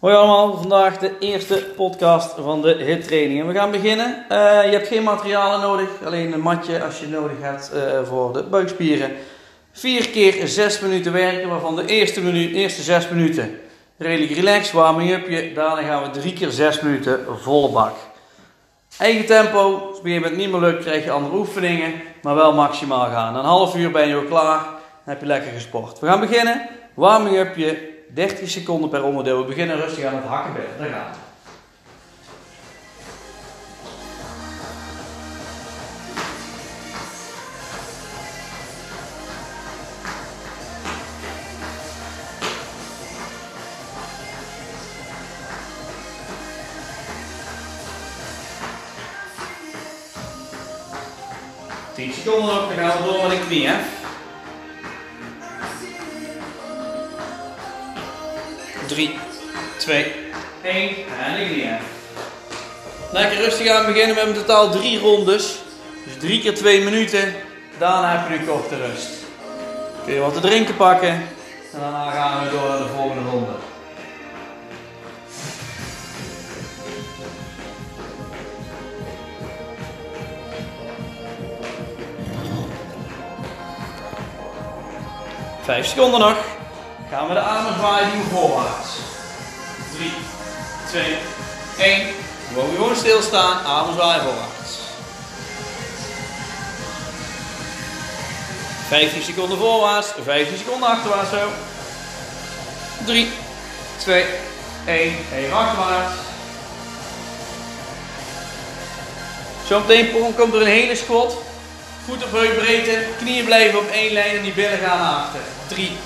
Hoi allemaal, vandaag de eerste podcast van de HIT training. We gaan beginnen. Eh, je hebt geen materialen nodig, alleen een matje als je nodig hebt uh, voor de buikspieren. Vier keer zes minuten werken, waarvan de eerste, minuut, eerste zes minuten redelijk relaxed, warming upje. Daarna gaan we drie keer zes minuten volle bak. Eigen tempo, als het met niet meer lukt, krijg je andere oefeningen, maar wel maximaal gaan. Een half uur ben je ook klaar, dan heb je lekker gesport. We gaan beginnen, warming upje, 30 seconden per onderdeel. We beginnen rustig aan het hakkenbed. Daar gaan we. Seconden nog, dan gaan door met de hè. 3, 2, 1 en knieën. Lekker rustig aan beginnen. We hebben in totaal drie rondes. Dus drie keer twee minuten. Daarna heb je een korte rust. Kun je wat te drinken pakken. En daarna gaan we door naar de volgende ronde. Vijf seconden nog. Gaan we de armen zwaaien doen voorwaarts. 3, 2, 1. We mogen gewoon stilstaan, armen zwaaien voorwaarts. 15 seconden voorwaarts, 15 seconden achterwaarts zo. 3, 2, 1. Even achterwaarts. Zometeen komt er een hele squat. Voet op heupbreedte, knieën blijven op één lijn en die billen gaan naar achter. 3,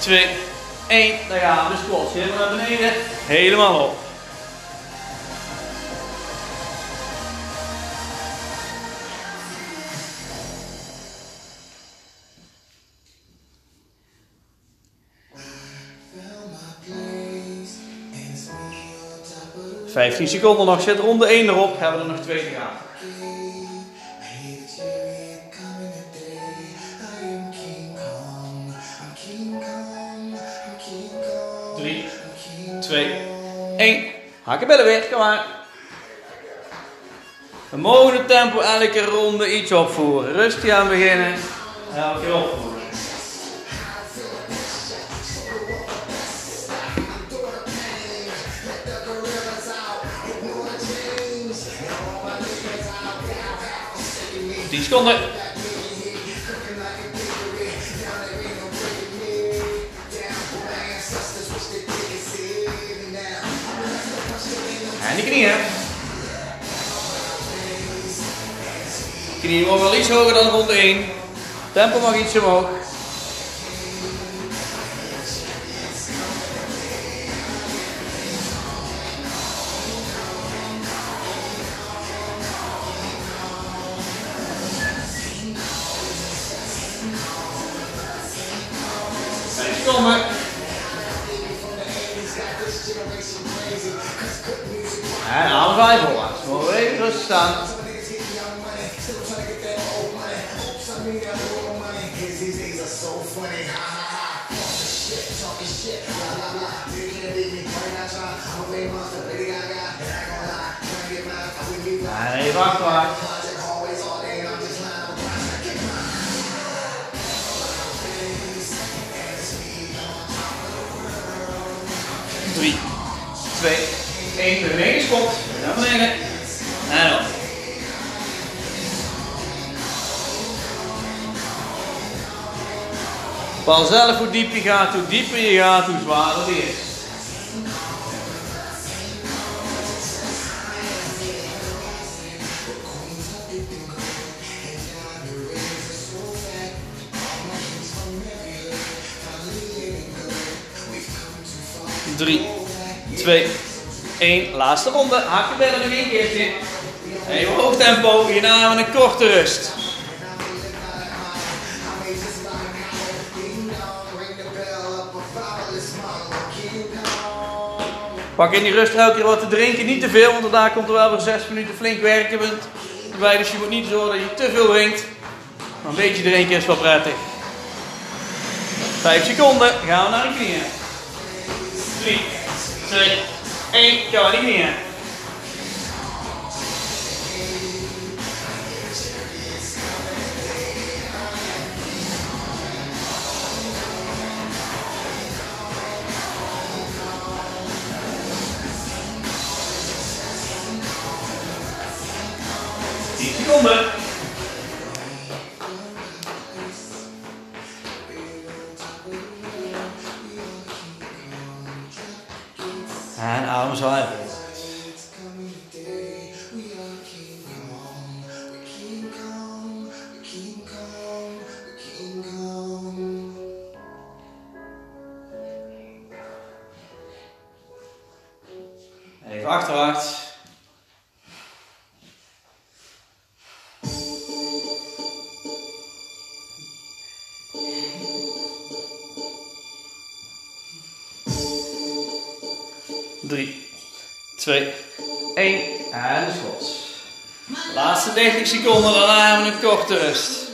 2, 1. Daar gaan we. De. Helemaal naar beneden. Helemaal op. Vijftien seconden nog. Zet ronde 1 erop. Hebben we er nog twee te gaan. 2, 1. Hakkenbellen weer, kom maar. We mogen het tempo elke ronde iets opvoeren. Rustig aan beginnen. Elke keer opvoeren. Tien seconden. Knieën. Knieën mogen wel iets hoger dan rond 1. Tempo mag iets omhoog. En even achterwaarts. Drie, twee, 1 bewegingskop. Naar beneden. En op. Bepaal zelf hoe diep je gaat, hoe dieper je gaat, hoe zwaarder die is. Drie, twee, 1. Laatste ronde. Hakken nog één keertje. Even hoog tempo. Hierna hebben we een korte rust. Pak in die rust elke keer wat te drinken. Niet te veel, want daarna komt er wel weer 6 minuten flink werken. Dus je moet niet zorgen dat je te veel drinkt. Maar een beetje drinken is wel prettig. 5 seconden. Gaan we naar de knieën. 3, 2, 1. Kom Even achterwaarts. Drie, twee, één. En schot. Laatste 30 seconden, daarna hebben we een korte rust.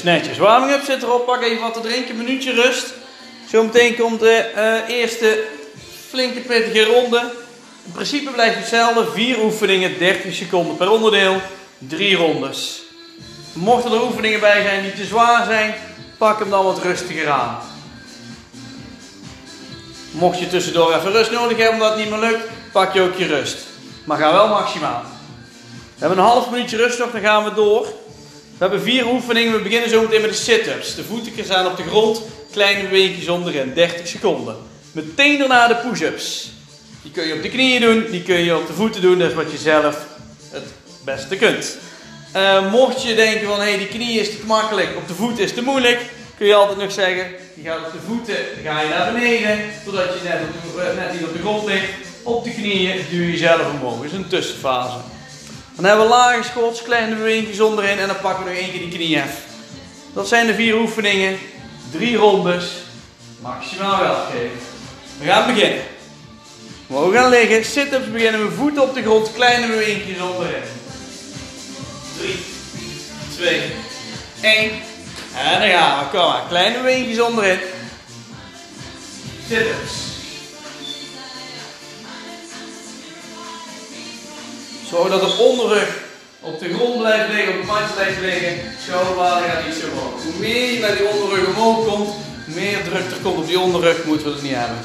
Netjes. Warming up zit erop. Pak even wat te drinken. Minuutje rust. Zometeen komt de eh, eerste flinke pittige ronde. In principe blijft het hetzelfde. 4 oefeningen, 30 seconden per onderdeel. 3 rondes. Mochten er oefeningen bij zijn die te zwaar zijn, pak hem dan wat rustiger aan. Mocht je tussendoor even rust nodig hebben omdat het niet meer lukt, pak je ook je rust. Maar ga wel maximaal. We hebben een half minuutje rust nog, dan gaan we door. We hebben vier oefeningen. We beginnen zo meteen met de sit-ups. De voeten staan op de grond, kleine bewegingjes onderin, 30 seconden. Meteen daarna de push-ups. Die kun je op de knieën doen, die kun je op de voeten doen. Dat is wat je zelf het beste kunt. Eh, mocht je denken van, hé, hey, die knie is te makkelijk, op de voeten is te moeilijk, kun je altijd nog zeggen, je gaat op de voeten, ga je naar beneden, totdat je net, op de, net niet op de grond ligt. Op de knieën duw je zelf omhoog. Dat is een tussenfase. Dan hebben we lage schots, kleine bewegingjes onderin en dan pakken we nog één keer die knie af. Dat zijn de vier oefeningen. Drie rondes. Maximaal wel geven. We gaan beginnen. We gaan liggen. Sit-ups beginnen we voeten op de grond, kleine bewegingjes onderin. 3, 2, 1. En dan gaan we. Kom maar. Kleine bewegingjes onderin. Sit-ups. Zorg dat de onderrug op de grond blijft liggen, op het matje blijft liggen. Schouderbladen gaat zo omhoog. Hoe meer je met die onderrug omhoog komt, meer druk er komt op die onderrug, moeten we het niet hebben.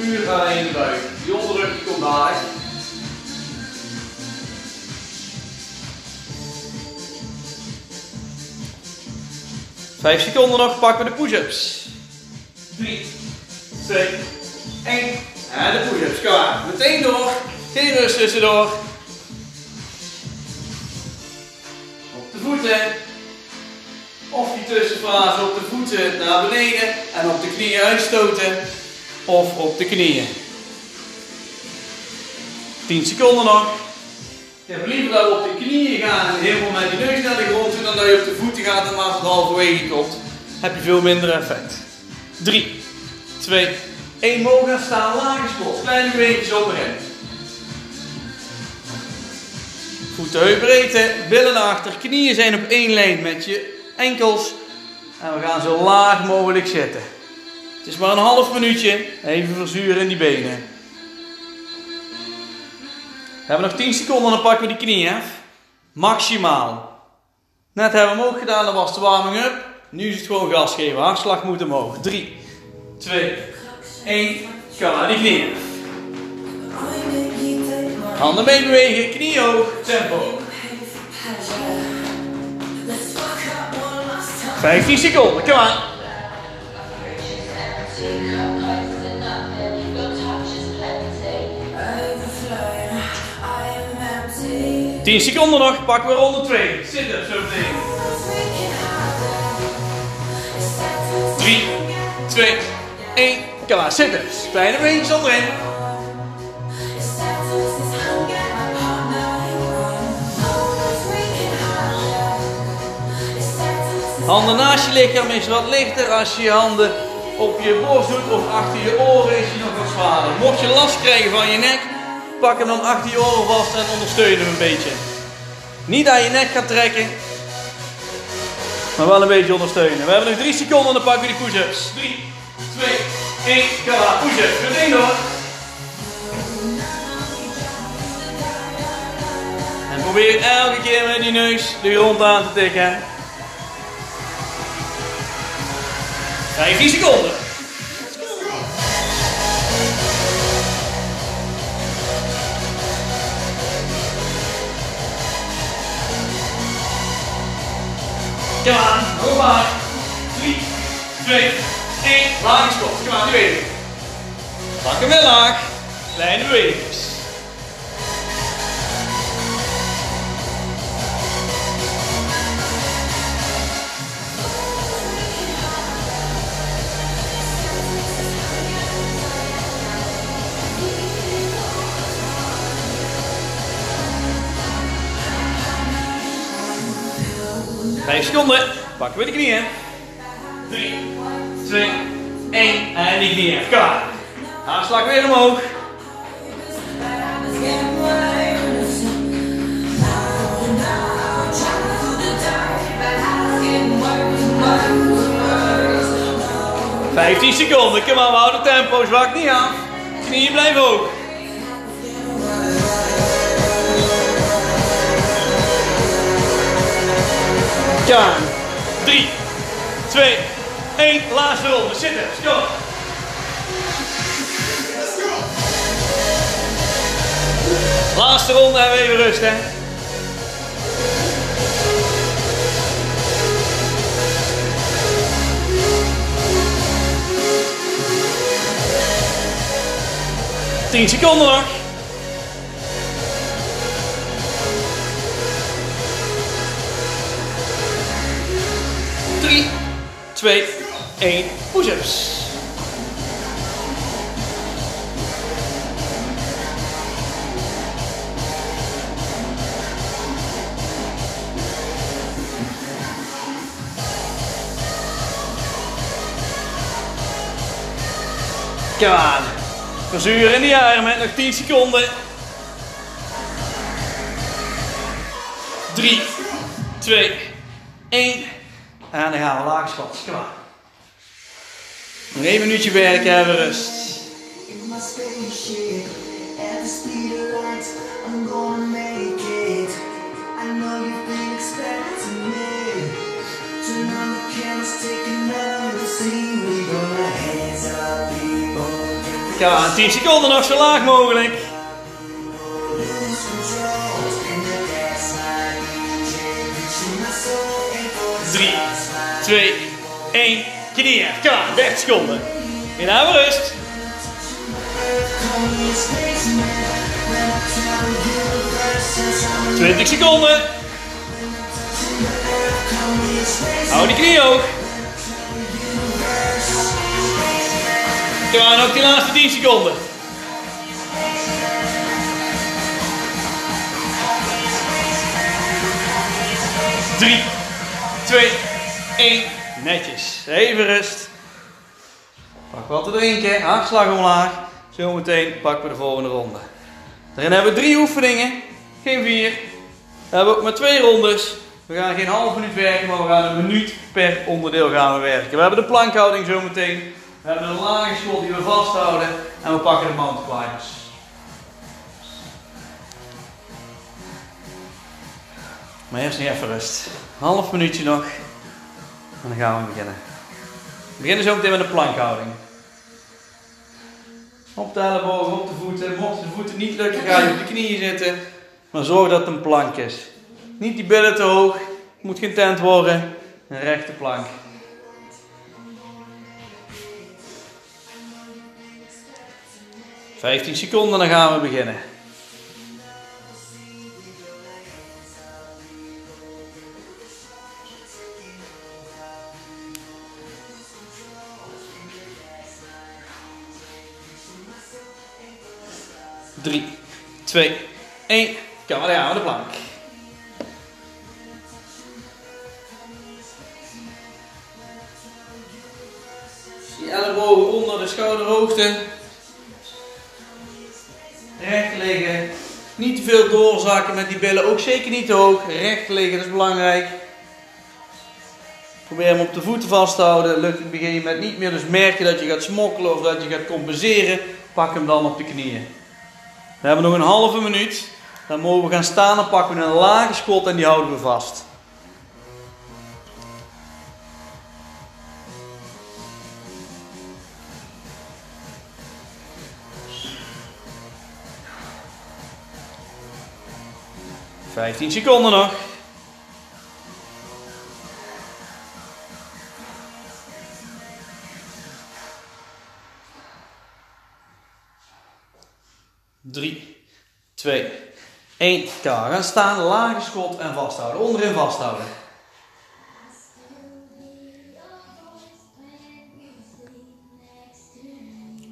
Puur alleen de buik. Die onderrug komt dadelijk. Vijf seconden nog, pakken we de push-ups. 3, 2, 1. En de push-ups, kom maar. Meteen door. Geen rust tussendoor. Op de voeten. Of die tussenfase op de voeten naar beneden en op de knieën uitstoten. Of op de knieën. 10 seconden nog. Ik heb liever dat we op de knieën gaan en helemaal met die neus naar de grond doen dan dat je op de voeten gaat en maar het halverwege komt. Heb je veel minder effect. 3, 2, 1. Mogen gaan staan, lage spot, kleine bewegingjes onderin. Voeten heupbreedte, billen achter, knieën zijn op één lijn met je enkels. En we gaan zo laag mogelijk zitten. Het is maar een half minuutje, even verzuren in die benen. We hebben nog 10 seconden, dan pakken we die knieën. Maximaal. Net hebben we hem ook gedaan, dat was de warming up. Nu is het gewoon gas geven, hartslag moet omhoog. 3, 2, 1. Kom naar die knieën. Handen mee bewegen, knieën hoog, tempo. 15 seconden, kom aan. Tien seconden nog, pakken we ronde 2. Zitten, zo meteen. 3, 2, 1. Kom maar, zitten. Kleine beentjes onderin. Handen naast je lichaam is wat lichter. Als je je handen op je borst doet of achter je oren is hij nog wat zwaarder. Mocht je last krijgen van je nek, pak hem dan achter je oren vast en ondersteun hem een beetje. Niet aan je nek gaan trekken, maar wel een beetje ondersteunen. We hebben nog 3 seconden en dan pakken we die push-ups. 3, 2, 1, klaar. Push-ups. Meteen door. En probeer elke keer met die neus de grond aan te tikken. 15 seconden. Kom aan, kom maar. 3, 2, 1. Laag is Kom aan, nu weer. Pak hem wel laag. Kleine bewegingen. 5 seconden. Pakken we de knieën. 3, 2, 1. En die knieën. Klaar. Aanslag weer omhoog. Vijftien seconden, kom maar, we houden tempo, zwak niet aan. Knieën blijven ook. Ja. 3, 2, 1. Laatste ronde. Zitten. Stop. Laatste ronde en even rust, hè. Tien seconden nog. 2, 1, push-ups. Kom aan. Verzuren in die armen. Nog 10 seconden. 3, 2, en dan gaan we laag squats. Kom aan. Nog één minuutje werken, hebben rust. In my spaceship, at the speed of 2, 1. Knieën. Kom aan, 30 seconden. En dan hebben we rust. 20 seconden. Hou die knie hoog. Kom aan, ook die laatste 10 seconden. Drie, twee, één. Netjes. Even rust. Pak wat te drinken. Hartslag omlaag. Zometeen pakken we de volgende ronde. Daarin hebben we drie oefeningen. Geen vier. We hebben ook maar twee rondes. We gaan geen half minuut werken, maar we gaan een minuut per onderdeel gaan we werken. We hebben de plankhouding zometeen. We hebben een lage schot die we vasthouden. En we pakken de mountain climbers. Maar eerst nog even rust. Half minuutje nog. En dan gaan we beginnen. We beginnen zo meteen met de plankhouding. Op de ellebogen, op de voeten. Mocht de voeten niet lukken, ga je op de knieën zitten. Maar zorg dat het een plank is. Niet die billen te hoog. Moet geen tent worden. Een rechte plank. Vijftien seconden, dan gaan we beginnen. 3, 2, 1. Kom aan de plank. Die ellebogen onder de schouderhoogte. Recht liggen. Niet te veel doorzakken met die billen, ook zeker niet te hoog. Recht liggen, dat is belangrijk. Probeer hem op de voeten vast te houden. Lukt het begin je met niet meer, dus merk je dat je gaat smokkelen of dat je gaat compenseren. Pak hem dan op de knieën. We hebben nog een halve minuut. Dan mogen we gaan staan en pakken we een lage schot en die houden we vast. Vijftien seconden nog. Drie, twee, één. Klaar. Gaan staan, lage schot en vasthouden. Onderin vasthouden.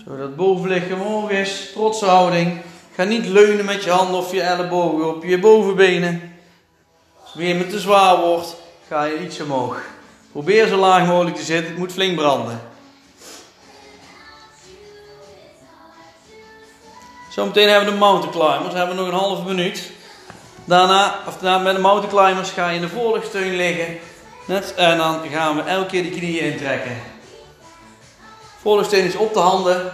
Zodat bovenlichaam omhoog is. Trotse houding. Ga niet leunen met je handen of je ellebogen op je bovenbenen. Als weer met te zwaar wordt, ga je iets omhoog. Probeer zo laag mogelijk te zitten. Het moet flink branden. Zometeen hebben we de mountain climbers. Dan hebben we nog een halve minuut. Daarna, of daarna met de mountain climbers ga je in de voorligsteun liggen. Net, en dan gaan we elke keer de knieën intrekken. Voorligsteun is op de handen.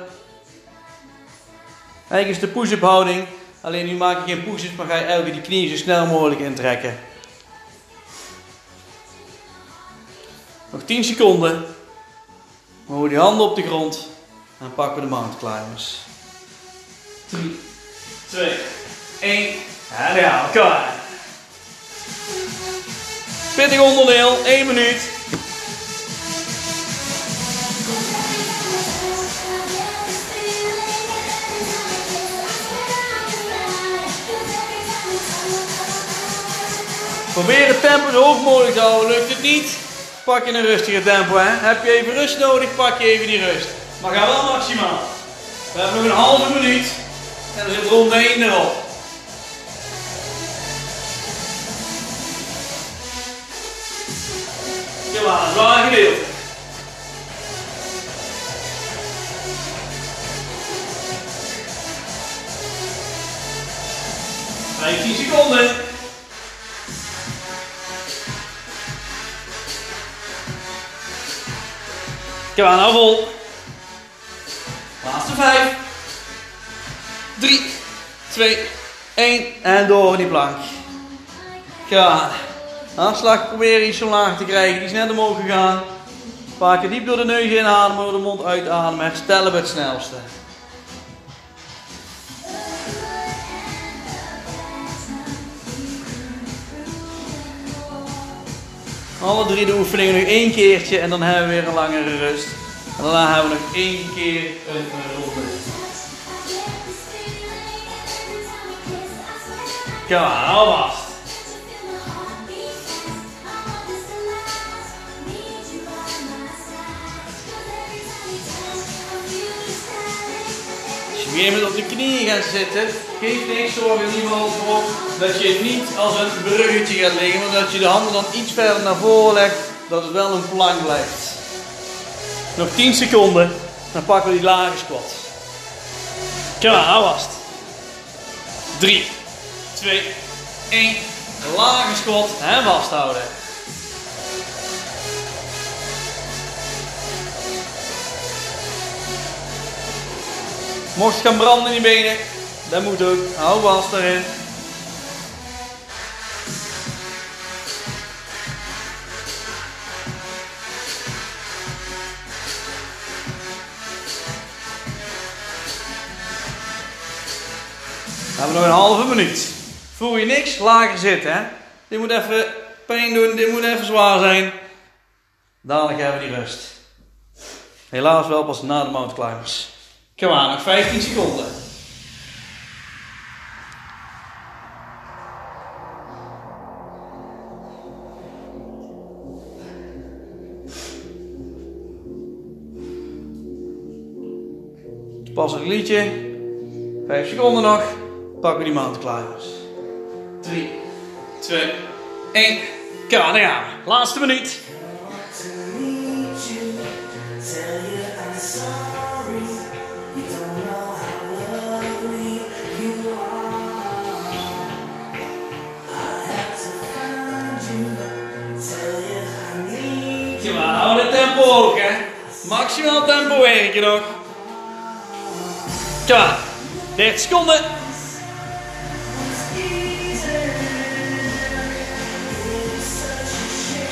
Eigenlijk is de push-up houding. Alleen nu maak je geen push-ups, maar ga je elke keer die knieën zo snel mogelijk intrekken. Nog 10 seconden. We die handen op de grond. En pakken we de mountain climbers. 3, 2, 1. En ja, klaar. Pittig onderdeel, 1 minuut. Probeer het tempo zo hoog mogelijk te houden. Lukt het niet? Pak je een rustiger tempo. Hè? Heb je even rust nodig? Pak je even die rust. Maar ga wel maximaal. We hebben nog een halve minuut. En er zit ronde 1 erop. Kom aan, zwaar gedeelte. Vijftien seconden. Aan, nou vol. Laatste vijf. 3, 2, 1 en door die plank. Ga. Aanslag proberen iets zo laag te krijgen. Die is net omhoog gegaan. Een paar keer diep door de neus inademen, door de mond uitademen. Herstellen we het snelste. Alle drie de oefeningen nog één keertje en dan hebben we weer een langere rust. En daarna hebben we nog één keer een ronde. Kom hou vast. Als je weer met op de knieën gaat zitten, geef niks zorgen in ieder geval voor dat je niet als een bruggetje gaat liggen, maar dat je de handen dan iets verder naar voren legt, dat het wel een plank blijft. Nog 10 seconden, dan pakken we die lage squat. Kom aan, hou vast. 3, 2, 1. Lage squat en vasthouden. Mocht het gaan branden in die benen, dat moet ook. Hou vast erin. We hebben nog een halve minuut. Voel je niks? Lager zitten, hè? Dit moet even pijn doen, dit moet even zwaar zijn. Dadelijk hebben we die rust. Helaas wel pas na de mountain climbers. Kom nog 15 seconden. Toepasselijk liedje. 5 seconden nog. Pakken we die mountain climbers. 3, 2, 1. Kom aan, daar gaan we. Laatste minuut. Hou de tempo ook, hè. Maximaal tempo werken nog. Klaar. 30 seconden.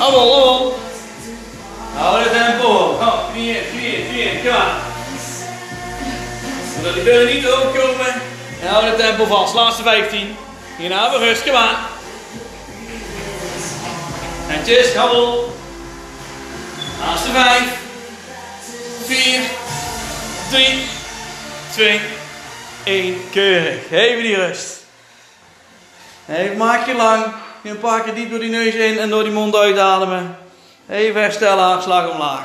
Allemaal. Hou de tempo. Oh, knieën, knieën, knieën. Kom aan. Zodat die billen niet hoog komen. En hou de tempo vast. Laatste 15. Hierna weer rust. Kom aan. Netjes, kabbel. Laatste 5. 4. 3. 2. 1. Keurig. Even die rust. Even maak je lang. Een paar keer diep door die neus in en door die mond uitademen. Even herstellen, hartslag omlaag.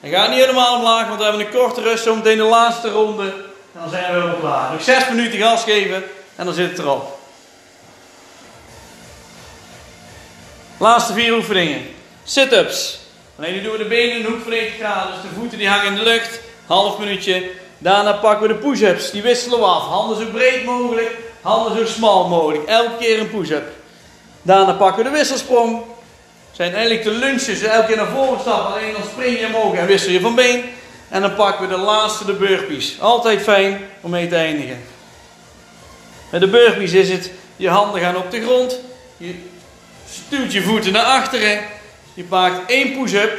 Hij gaat niet helemaal omlaag, want we hebben een korte rust. Zometeen de laatste ronde. En dan zijn we helemaal klaar. Nog 6 minuten gas geven en dan zit het erop. Laatste vier oefeningen. Sit-ups. Alleen die doen we de benen in hoek van 90 graden. Dus de voeten die hangen in de lucht. Half minuutje. Daarna pakken we de push-ups. Die wisselen we af. Handen zo breed mogelijk. Handen zo smal mogelijk. Elke keer een push-up. Daarna pakken we de wisselsprong. Zijn eigenlijk de lunches. Elke keer naar voren stappen. Alleen dan spring je omhoog en wissel je van been. En dan pakken we de laatste, de burpees. Altijd fijn om mee te eindigen. Met de burpees is het, je handen gaan op de grond. Je stuwt je voeten naar achteren. Je maakt één push-up.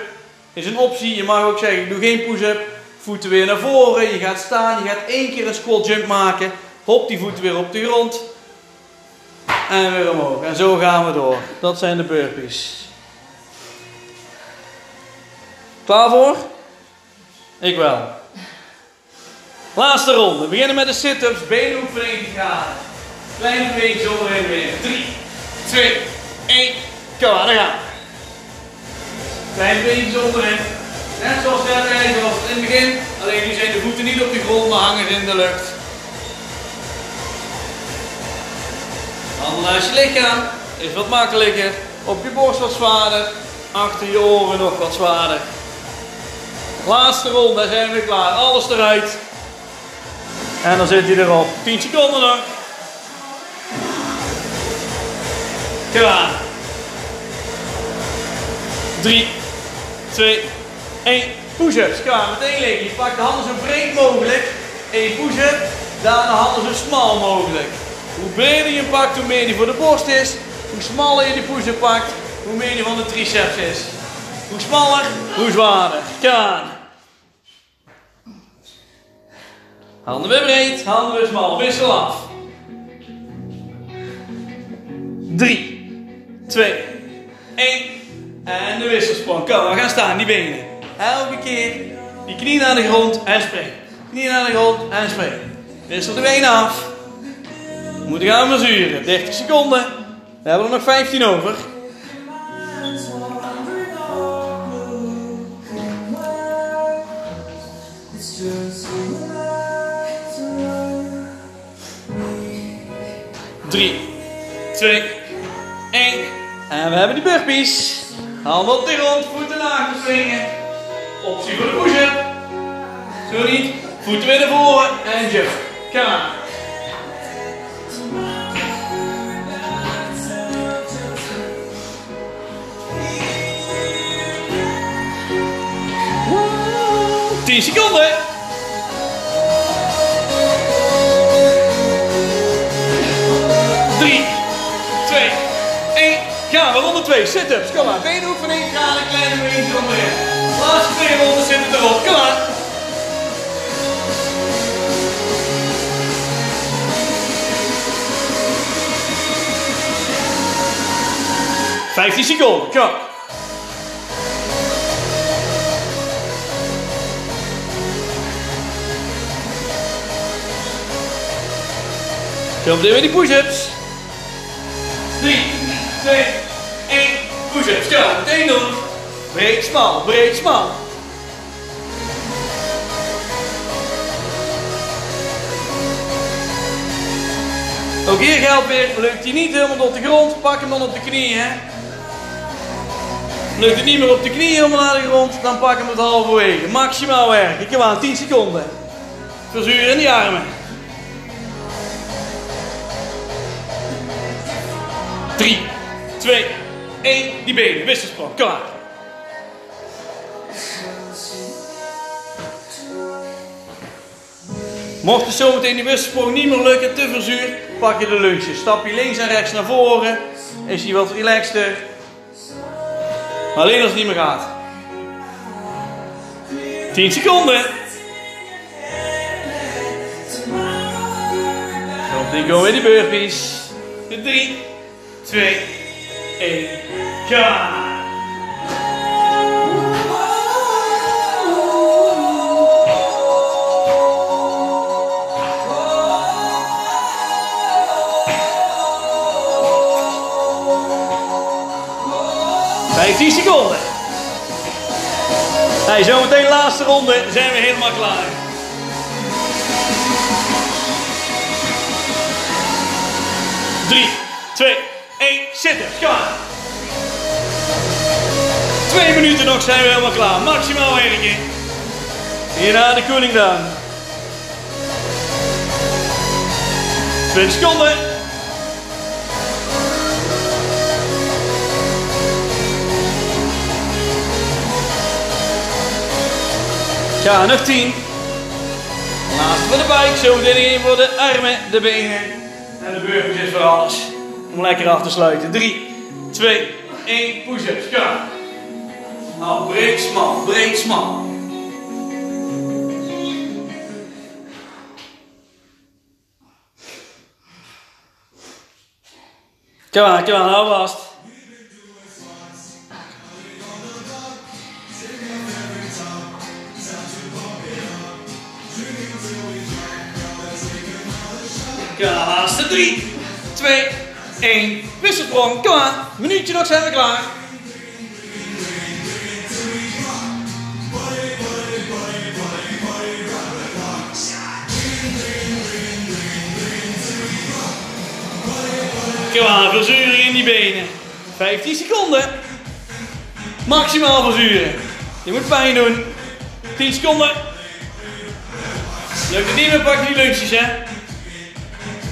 Is een optie. Je mag ook zeggen, ik doe geen push-up. Voeten weer naar voren. Je gaat staan. Je gaat één keer een squat jump maken. Hop die voeten weer op de grond. En weer omhoog. En zo gaan we door. Dat zijn de burpees. Klaar voor? Ik wel. Laatste ronde. We beginnen met de sit-ups. 90 graden. Kleine beweging zo en weer. 3, 2, 1. Kom aan, daar gaan we. Kleine beentjes onderin. Net zoals net eigenlijk was in het begin. Alleen nu zijn de voeten niet op de grond, maar hangen in de lucht. Handen naast je lichaam. Is wat makkelijker. Op je borst wat zwaarder. Achter je oren nog wat zwaarder. Laatste ronde, zijn we klaar. Alles eruit. En dan zit hij erop. 10 seconden nog. Klaar. 3, 2, 1. Push-ups. Klaar. Meteen liggen. Je pakt de handen zo breed mogelijk. 1 push-up. Daarna handen zo smal mogelijk. Hoe breder je pakt, hoe meer die voor de borst is. Hoe smaller je die push-up pakt, hoe meer die van de triceps is. Hoe smaller, hoe zwaarder. Gaan. Handen weer breed, handen weer smal. Wissel af. 3, 2, 1. En de wisselsprong. Kom, we gaan staan, die benen. Elke keer die knie naar de grond en spring. Knie naar de grond en spring. Wissel de benen af. Moeten gaan verzuren. 30 seconden. We hebben er nog 15 over. Drie, twee, één. En we hebben die burpees. Handen op de grond, voeten achter swingen. Optie voor de push-up. Niet. Voeten weer naar voren en jump. Kom. Tien seconden. Drie, twee, één. Gaan we ronde twee. Sit-ups. Kom maar. Benoefening. Gaan een kleine beweging onderin. Laatste twee rondes zitten erop. Kom maar. Vijftien seconden. Kom. Zo meteen weer die push-ups. 3, 2, 1. Push-ups. Kom, meteen doen. Breed, smal, breed, smal. Ook hier geldt weer, lukt hij niet helemaal op de grond, pak hem dan op de knieën. Lukt het niet meer op de knieën helemaal naar de grond, dan pak hem het halverwege. Maximaal werken. Kom aan, 10 seconden. Verzuren in die armen. 3, 2, 1. Die benen, wisselspan, klaar. Mocht het zometeen die wisselsprong niet meer lukken, te verzuur, pak je de lunge. Stap je links en rechts naar voren. Is hij wat relaxter. Maar alleen als het niet meer gaat. 10 seconden. Komt die go in die burpees. 3, 2, 1, ga! Vijftien seconden. Hey, zometeen laatste ronde zijn we helemaal klaar. Drie, twee, zitten. Kom. Twee minuten nog zijn we helemaal klaar. Maximaal werken. Hierna de cooling down. 20 seconden. Ja, nog 10. Laatste voor de buik, zo meteen voor de armen, de benen. En de burgers is voor alles. Om lekker af te sluiten. 3, 2, 1, push-ups. Ga. Nou, breed smal, breed smal. Kom aan, kom aan, hou vast. Aan, laatste 3, 2, 1. Wisselsprong, kom aan. Minuutje nog zijn we klaar. Kom aan, verzuring in die benen. 15 seconden. Maximaal verzuren. Je moet pijn doen. 10 seconden. Lukt het niet meer, pak die lunches, hè.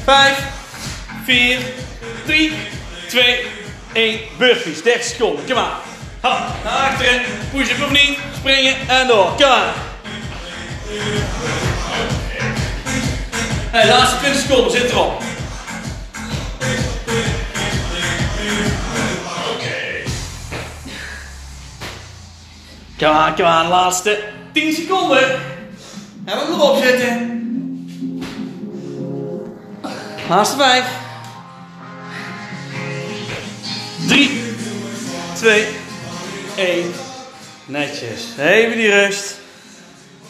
5, 4, 3, 2, 1. Burpees, 30 seconden. Kom aan. Hop, naar achteren. Push-up of niet. Springen en door. Kom aan. Hey, laatste 20 seconden, zit erop. Kom aan, kom aan, laatste 10 seconden. En we erop zitten. Laatste 5. 3, 2, 1. Netjes. Even die rust.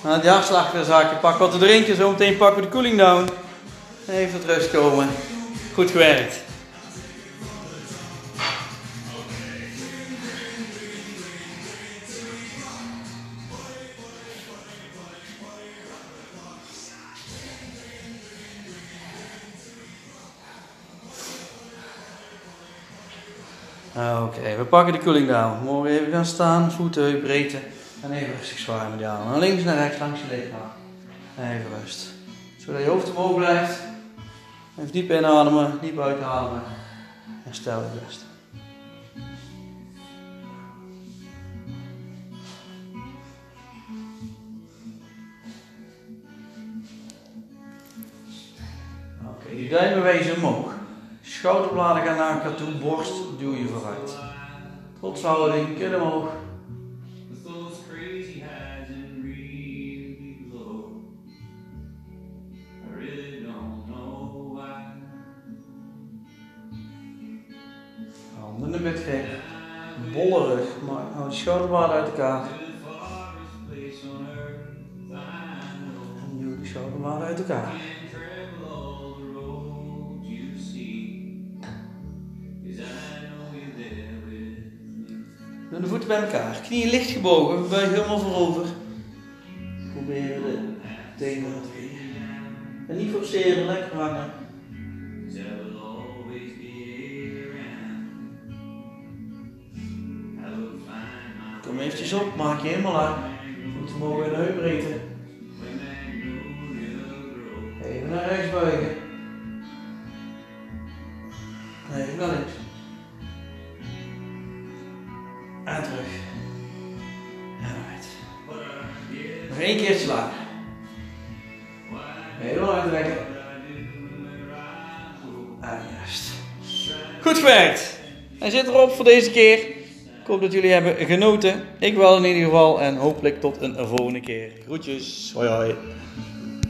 Na die hartslag weer zakje. Pak wat te drinken. Zometeen pakken we de cooling down. Even tot rust komen. Goed gewerkt. Oké, we pakken de cooling down. Morgen even gaan staan, voeten, heup, breedte. En even rustig zwaar met die armen. Naar links naar rechts langs je lichaam. Even rust. Zodat je hoofd omhoog blijft. Even diep inademen, diep uitademen. En stel je rust. Oké, je duim omhoog. Schouderbladen gaan naar elkaar toe, borst duw je vooruit. Trotshouding, kin omhoog. Handen in de midgreep. Bolle rug, maar hou de schouderbladen uit elkaar. En duw de schouderbladen uit elkaar. Doe de voeten bij elkaar. Knieën licht gebogen, we buigen helemaal voorover. Proberen de tenen wat. En niet forceren, lekker hangen. Kom eventjes op, maak je helemaal aan. Deze keer. Ik hoop dat jullie hebben genoten. Ik wel in ieder geval. En hopelijk tot een volgende keer. Groetjes. Hoi hoi.